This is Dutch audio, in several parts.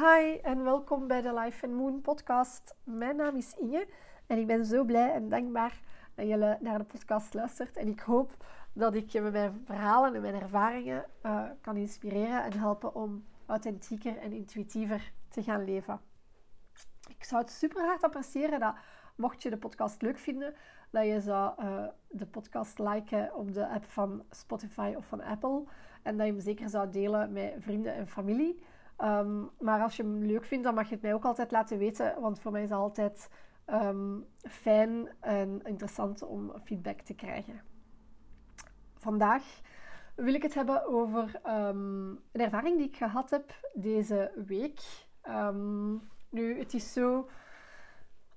Hi en welkom bij de Life and Moon podcast. Mijn naam is Inge en ik ben zo blij en dankbaar dat je naar de podcast luistert. En ik hoop dat ik je met mijn verhalen en mijn ervaringen uh, kan inspireren en helpen om authentieker en intuïtiever te gaan leven. Ik zou het super hard appreciëren dat, mocht je de podcast leuk vinden, dat je zou uh, de podcast liken op de app van Spotify of van Apple. En dat je hem zeker zou delen met vrienden en familie. Um, maar als je hem leuk vindt, dan mag je het mij ook altijd laten weten. Want voor mij is het altijd um, fijn en interessant om feedback te krijgen. Vandaag wil ik het hebben over um, een ervaring die ik gehad heb deze week. nu, het is zo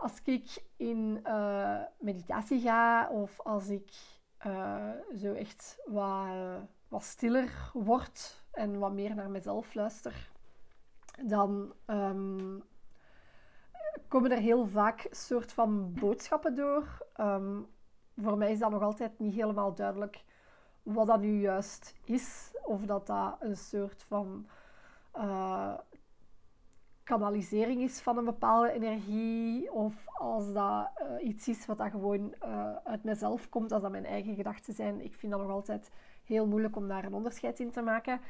als ik in uh, meditatie ga of als ik uh, zo echt wat, wat stiller word en wat meer naar mezelf luister, dan um, komen er heel vaak soort van boodschappen door. Um, voor mij is dat nog altijd niet helemaal duidelijk wat dat nu juist is. Of dat dat een soort van uh, kanalisering is van een bepaalde energie. Of als dat uh, iets is wat dat gewoon uh, uit mezelf komt, als dat mijn eigen gedachten zijn. Ik vind dat nog altijd heel moeilijk om daar een onderscheid in te maken.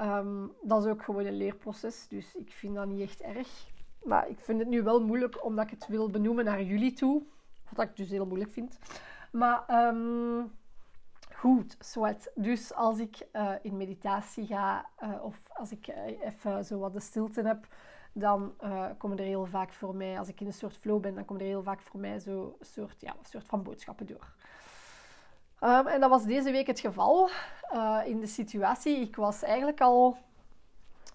Um, dat is ook gewoon een leerproces, dus ik vind dat niet echt erg. Maar ik vind het nu wel moeilijk omdat ik het wil benoemen naar jullie toe. Wat ik dus heel moeilijk vind. Maar um, goed, zwart. Dus als ik uh, in meditatie ga uh, of als ik uh, even zo wat de stilte heb, dan komen er heel vaak voor mij, als ik in een soort flow ben, dan komen er heel vaak voor mij zo een soort, ja, een soort van boodschappen door. Um, en dat was deze week het geval uh, in de situatie. Ik was eigenlijk al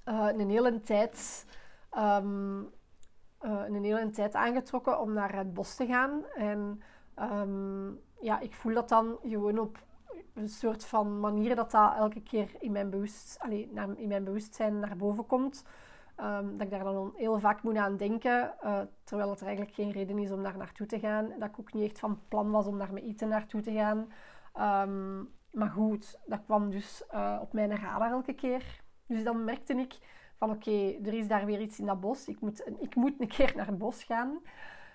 uh, een hele tijd, um, uh, een hele tijd aangetrokken om naar het bos te gaan. En um, ja, ik voel dat dan gewoon op een soort van manier dat dat elke keer in mijn, bewust, allee, naar, in mijn bewustzijn naar boven komt. dat ik daar dan heel vaak moet aan denken, terwijl het er eigenlijk geen reden is om daar naartoe te gaan. Dat ik ook niet echt van plan was om naar mijn eten naartoe te gaan. Um, maar goed, dat kwam dus uh, op mijn radar elke keer. Dus dan merkte ik van oké, er is daar weer iets in dat bos. Ik moet, ik moet een keer naar het bos gaan.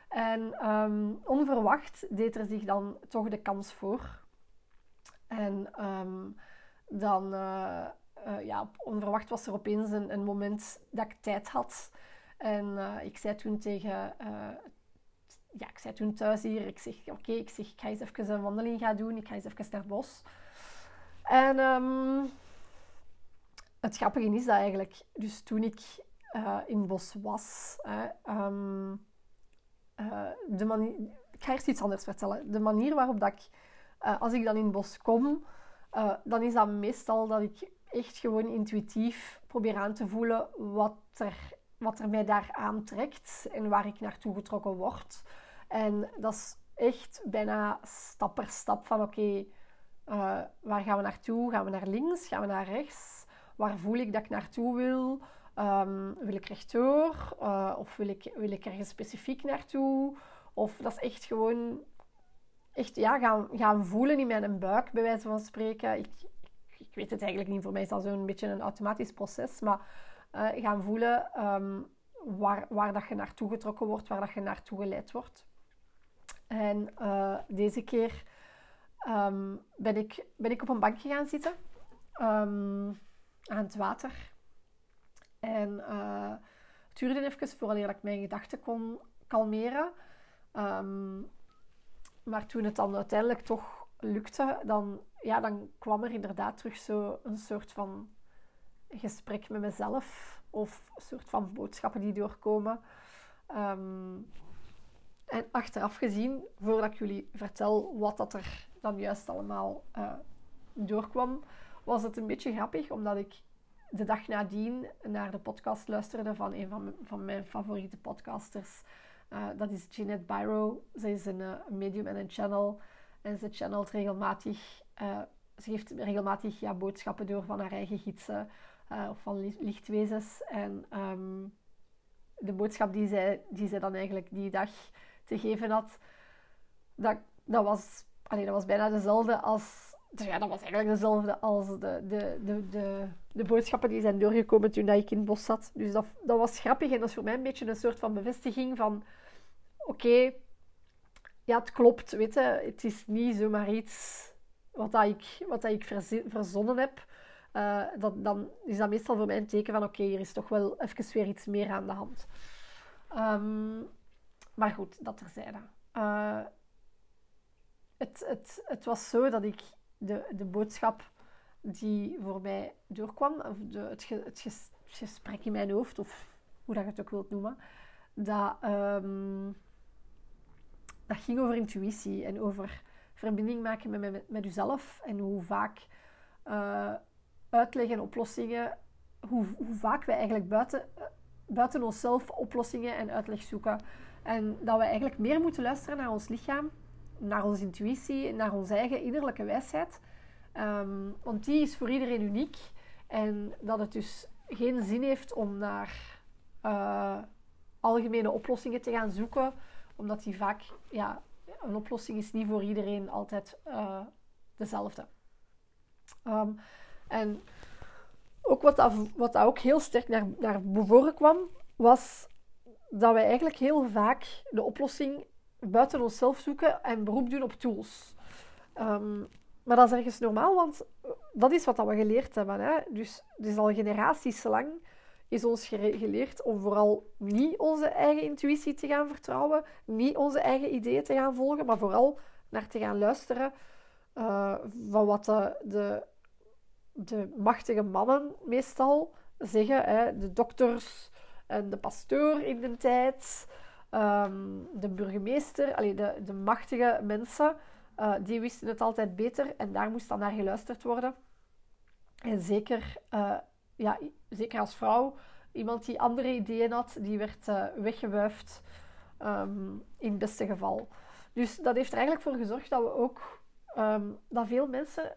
En um, onverwacht deed er zich dan toch de kans voor. En um, dan, uh, uh, ja, onverwacht was er opeens een, een, moment dat ik tijd had. En ik zei toen tegen ja, ik zei toen thuis hier, ik zeg, oké, ik zeg, ik ga eens even een wandeling gaan doen. Ik ga eens even naar het bos. En um, het grappige is dat eigenlijk, dus toen ik uh, in het bos was, um, uh, de manier, ik ga eerst iets anders vertellen. De manier waarop dat ik, uh, als ik dan in het bos kom, dan is dat meestal dat ik echt gewoon intuïtief probeer aan te voelen wat er wat er mij daar aantrekt en waar ik naartoe getrokken word. En dat is echt bijna stap per stap van oké, uh, waar gaan we naartoe? Gaan we naar links? Gaan we naar rechts? Waar voel ik dat ik naartoe wil? Um, wil ik rechtdoor? Uh, of wil ik, wil ik ergens specifiek naartoe? Of dat is echt gewoon echt, ja, gaan, gaan voelen in mijn buik, bij wijze van spreken. Ik, ik, ik weet het eigenlijk niet. Voor mij is dat zo'n beetje een automatisch proces. Maar uh, gaan voelen um, waar, waar dat je naartoe getrokken wordt, waar dat je naartoe geleid wordt. En uh, deze keer um, ben, ik, ben ik op een bankje gaan zitten um, aan het water. En uh, het duurde even voordat ik mijn gedachten kon kalmeren. maar toen het dan uiteindelijk toch lukte, dan, ja, dan kwam er inderdaad terug zo een soort van gesprek met mezelf of soort van boodschappen die doorkomen. Um, en achteraf gezien, voordat ik jullie vertel wat dat er dan juist allemaal uh, doorkwam, was het een beetje grappig, omdat ik de dag nadien naar de podcast luisterde van een van mijn, van mijn favoriete podcasters. Uh, dat is Jeanette Byro. Zij is een, uh, medium en een channel. En ze channelt regelmatig, ze geeft regelmatig ja, boodschappen door van haar eigen gidsen of van lichtwezens. En um, de boodschap die zij, die zij dan eigenlijk die dag te geven had, dat, dat, was, allee, dat was bijna dezelfde als dus ja, dat was eigenlijk dezelfde als de, de, de, de, de boodschappen die zijn doorgekomen toen ik in het bos zat. Dus dat, dat was grappig en dat is voor mij een beetje een soort van bevestiging van... Oké, ja, het klopt, weet je. Het is niet zomaar iets wat, dat ik, wat dat ik verzonnen heb. Uh, dat, dan is dat meestal voor mij een teken van... Oké, hier is toch wel even weer iets meer aan de hand. Um, maar goed, dat terzijde. Uh, het, het, het was zo dat ik de, de boodschap die voor mij doorkwam, of de, het, gesprek in mijn hoofd, of hoe dat je het ook wilt noemen, dat, um, dat ging over intuïtie en over verbinding maken met, met, jezelf en hoe vaak uh, uitleg en oplossingen, hoe, hoe vaak wij eigenlijk buiten, buiten onszelf oplossingen en uitleg zoeken. En dat we eigenlijk meer moeten luisteren naar ons lichaam naar onze intuïtie, naar onze eigen innerlijke wijsheid. Um, want die is voor iedereen uniek. En dat het dus geen zin heeft om naar uh, algemene oplossingen te gaan zoeken, omdat die vaak, ja, een oplossing is niet voor iedereen altijd uh, dezelfde. Um, en ook wat, dat, wat dat ook heel sterk naar, naar voren kwam, was dat wij eigenlijk heel vaak de oplossing buiten onszelf zoeken en beroep doen op tools. Um, maar dat is ergens normaal, want dat is wat we geleerd hebben. Hè? Dus, dus al generaties lang is ons geleerd om vooral niet onze eigen intuïtie te gaan vertrouwen, niet onze eigen ideeën te gaan volgen, maar vooral naar te gaan luisteren uh, van wat de, de, de, machtige mannen meestal zeggen. Hè? De dokters en de pastoor in de tijd. Ehm, de burgemeester, allee, de, de machtige mensen, uh, die wisten het altijd beter en daar moest dan naar geluisterd worden. En zeker, uh, ja, zeker als vrouw, iemand die andere ideeën had, die werd uh, weggewuifd um, in het beste geval. Dus dat heeft er eigenlijk voor gezorgd dat we ook, um, dat veel mensen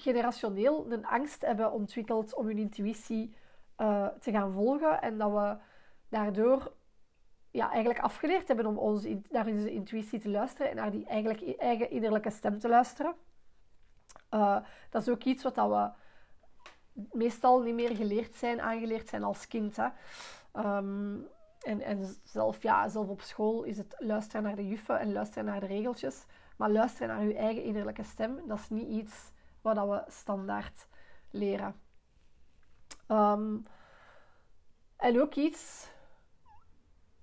generationeel een angst hebben ontwikkeld om hun intuïtie te gaan volgen en dat we daardoor ja, eigenlijk afgeleerd hebben om onze, naar onze intuïtie te luisteren en naar die eigenlijk eigen innerlijke stem te luisteren. Uh, dat is ook iets wat dat we meestal niet meer geleerd zijn, aangeleerd zijn als kind. Hè. Um, en, en zelf, ja, zelf op school is het luisteren naar de juffen en luisteren naar de regeltjes. Maar luisteren naar je eigen innerlijke stem, dat is niet iets wat dat we standaard leren. Um, en ook iets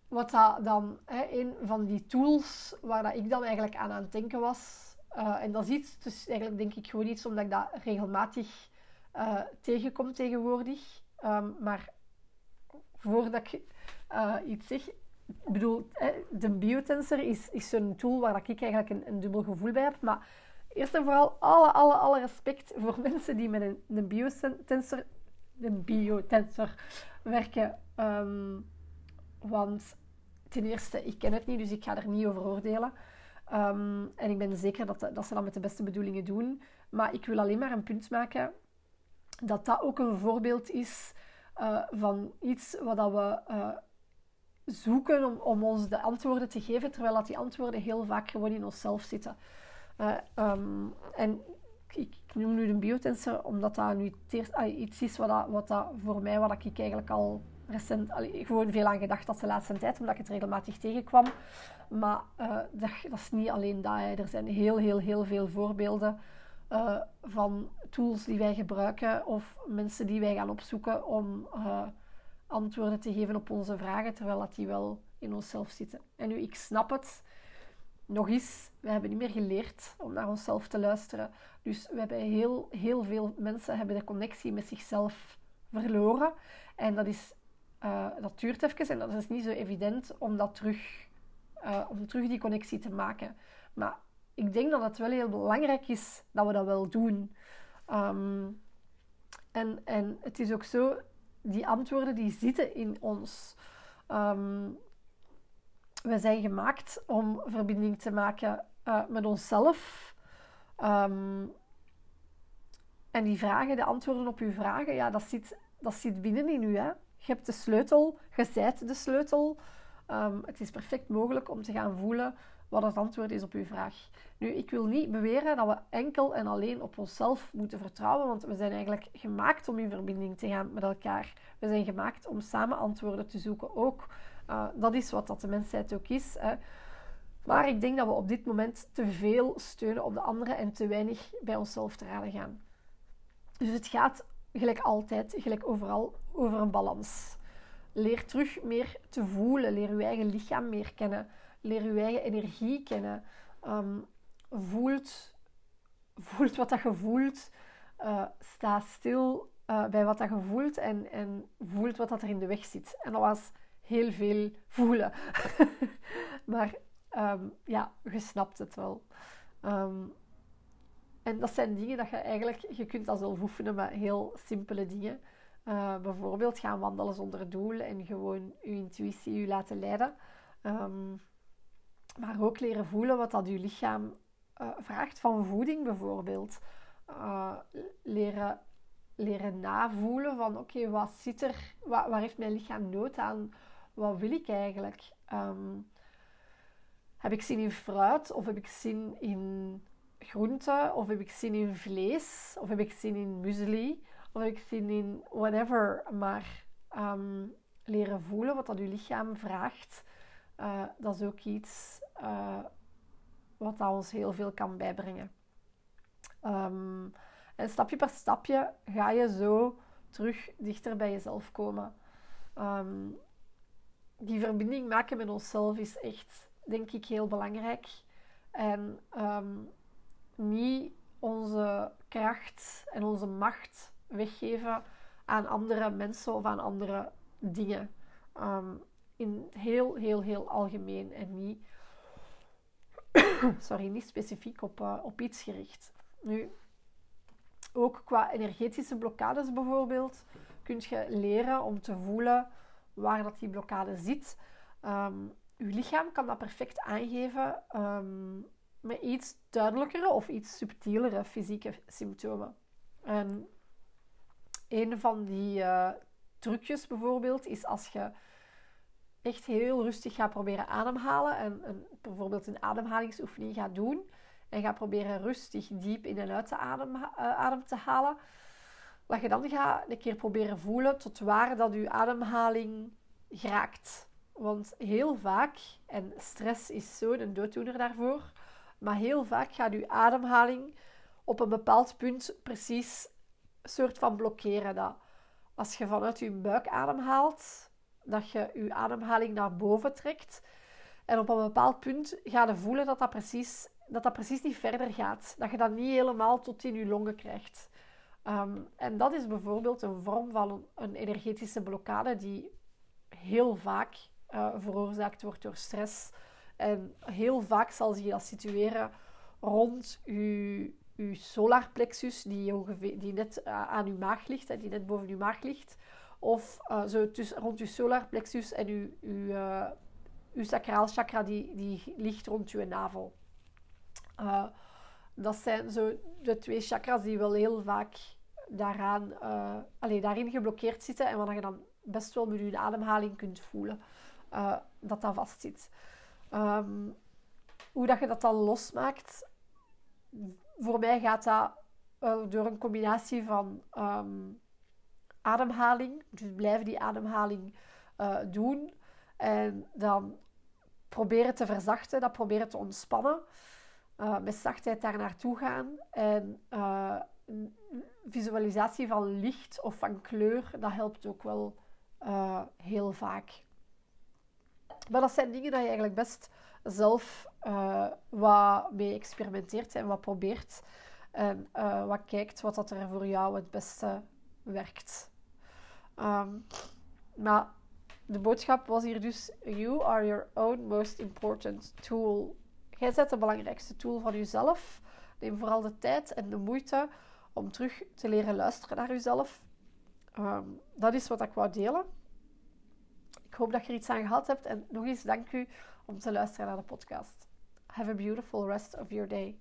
wat dan, hè, een van die tools waar dat ik dan eigenlijk aan aan het denken was. Uh, en dat is iets, dus eigenlijk denk ik gewoon iets omdat ik dat regelmatig uh, tegenkom tegenwoordig. Um, maar voordat ik uh, iets zeg, ik bedoel, de biotensor is, is zo'n tool waar ik eigenlijk een, een, dubbel gevoel bij heb. Maar eerst en vooral alle, alle, alle respect voor mensen die met een, biotensor, biotensor werken. Um, want ten eerste, ik ken het niet, dus ik ga er niet over oordelen. Um, en ik ben zeker dat, dat ze dat met de beste bedoelingen doen. Maar ik wil alleen maar een punt maken dat dat ook een voorbeeld is uh, van iets wat dat we uh, zoeken om, om ons de antwoorden te geven, terwijl dat die antwoorden heel vaak gewoon in onszelf zitten. Uh, um, en ik, noem nu de biotensor omdat dat nu iets is wat, dat, voor mij, wat ik eigenlijk al recent gewoon veel aan gedacht had de laatste tijd, omdat ik het regelmatig tegenkwam. Maar uh, dat, is niet alleen dat. Er zijn heel, heel, heel veel voorbeelden uh, van tools die wij gebruiken of mensen die wij gaan opzoeken om antwoorden te geven op onze vragen, terwijl dat die wel in onszelf zitten. En nu, ik snap het. Nog eens, we hebben niet meer geleerd om naar onszelf te luisteren. Dus we hebben heel, heel veel mensen hebben de connectie met zichzelf verloren. En dat is uh, dat duurt even en dat is niet zo evident om, dat terug, uh, om terug die connectie te maken. Maar ik denk dat het wel heel belangrijk is dat we dat wel doen. Um, en, en het is ook zo, die antwoorden die zitten in ons. Um, we zijn gemaakt om verbinding te maken uh, met onszelf. Um, en die vragen, de antwoorden op uw vragen, ja, dat zit, dat zit binnen in u. Hè? Je hebt de sleutel, je zijt de sleutel. Um, het is perfect mogelijk om te gaan voelen wat het antwoord is op uw vraag. Nu, ik wil niet beweren dat we enkel en alleen op onszelf moeten vertrouwen, want we zijn eigenlijk gemaakt om in verbinding te gaan met elkaar. We zijn gemaakt om samen antwoorden te zoeken ook. Uh, dat is wat dat de mensheid ook is. Hè. Maar ik denk dat we op dit moment te veel steunen op de anderen en te weinig bij onszelf te raden gaan. Dus het gaat, gelijk altijd, gelijk overal, over een balans. Leer terug meer te voelen. Leer je eigen lichaam meer kennen. Leer je eigen energie kennen. Um, voelt, voelt wat dat je voelt. Uh, sta stil uh, bij wat dat je voelt en, en voelt wat dat er in de weg zit. En dat was heel veel voelen. maar um, ja, je snapt het wel. Um, en dat zijn dingen dat je eigenlijk, je kunt dat zelf oefenen met heel simpele dingen. Uh, bijvoorbeeld gaan wandelen zonder doel en gewoon je intuïtie je laten leiden. Um, maar ook leren voelen wat dat je lichaam uh, vraagt van voeding bijvoorbeeld. Uh, leren, leren navoelen van oké, wat zit er, waar heeft mijn lichaam nood aan? Wat wil ik eigenlijk? Um, heb ik zin in fruit of heb ik zin in groenten of heb ik zin in vlees of heb ik zin in muesli of heb ik zin in whatever. Maar um, leren voelen wat dat je lichaam vraagt, uh, dat is ook iets uh, wat ons heel veel kan bijbrengen. Um, en stapje per stapje ga je zo terug dichter bij jezelf komen. Die verbinding maken met onszelf is echt, denk ik, heel belangrijk. En um, niet onze kracht en onze macht weggeven aan andere mensen of aan andere dingen. Um, in heel, heel, heel algemeen en niet, sorry, niet specifiek op, uh, op iets gericht. Nu, ook qua energetische blokkades bijvoorbeeld, kun je leren om te voelen waar dat die blokkade zit. Um, lichaam kan dat perfect aangeven um, met iets duidelijkere of iets subtielere fysieke symptomen. En een van die uh, trucjes bijvoorbeeld is als je echt heel rustig gaat proberen ademhalen en, bijvoorbeeld een ademhalingsoefening gaat doen en gaat proberen rustig diep in en uit de adem, uh, adem te halen, dat je dan gaat een keer proberen voelen tot waar dat je ademhaling geraakt. Want heel vaak, en stress is zo een dooddoener daarvoor, maar heel vaak gaat je ademhaling op een bepaald punt precies een soort van blokkeren. Dat als je vanuit je buik ademhaalt, dat je je ademhaling naar boven trekt. En op een bepaald punt ga je voelen dat dat precies, dat dat precies niet verder gaat. Dat je dat niet helemaal tot in je longen krijgt. Um, en dat is bijvoorbeeld een vorm van een, energetische blokkade die heel vaak uh, veroorzaakt wordt door stress. En heel vaak zal zich dat situeren rond je, je solarplexus, die, ongeveer, die net uh, aan je maag ligt, hè, die net boven je maag ligt. Of uh, zo tussen, rond je solarplexus en je, je, je sacraal chakra, die, die ligt rond je navel. Dat zijn zo de twee chakras die wel heel vaak daaraan, allee, daarin geblokkeerd zitten en waar je dan best wel met je ademhaling kunt voelen uh, dat dat vastzit. Um, hoe dat je dat dan losmaakt, voor mij gaat dat door een combinatie van um, ademhaling, dus blijven die ademhaling uh, doen en dan proberen te verzachten, dat proberen te ontspannen, met zachtheid daar naartoe gaan en visualisatie van licht of van kleur, dat helpt ook wel uh, heel vaak. Maar dat zijn dingen dat je eigenlijk best zelf uh, wat mee experimenteert en wat probeert. En uh, wat kijkt wat dat er voor jou het beste werkt. Um, maar de boodschap was hier dus: You are your own most important tool. Jij bent de belangrijkste tool van jezelf. Neem vooral de tijd en de moeite om terug te leren luisteren naar jezelf. Um, dat is wat ik wou delen. Ik hoop dat je er iets aan gehad hebt. En nog eens dank u om te luisteren naar de podcast. Have a beautiful rest of your day.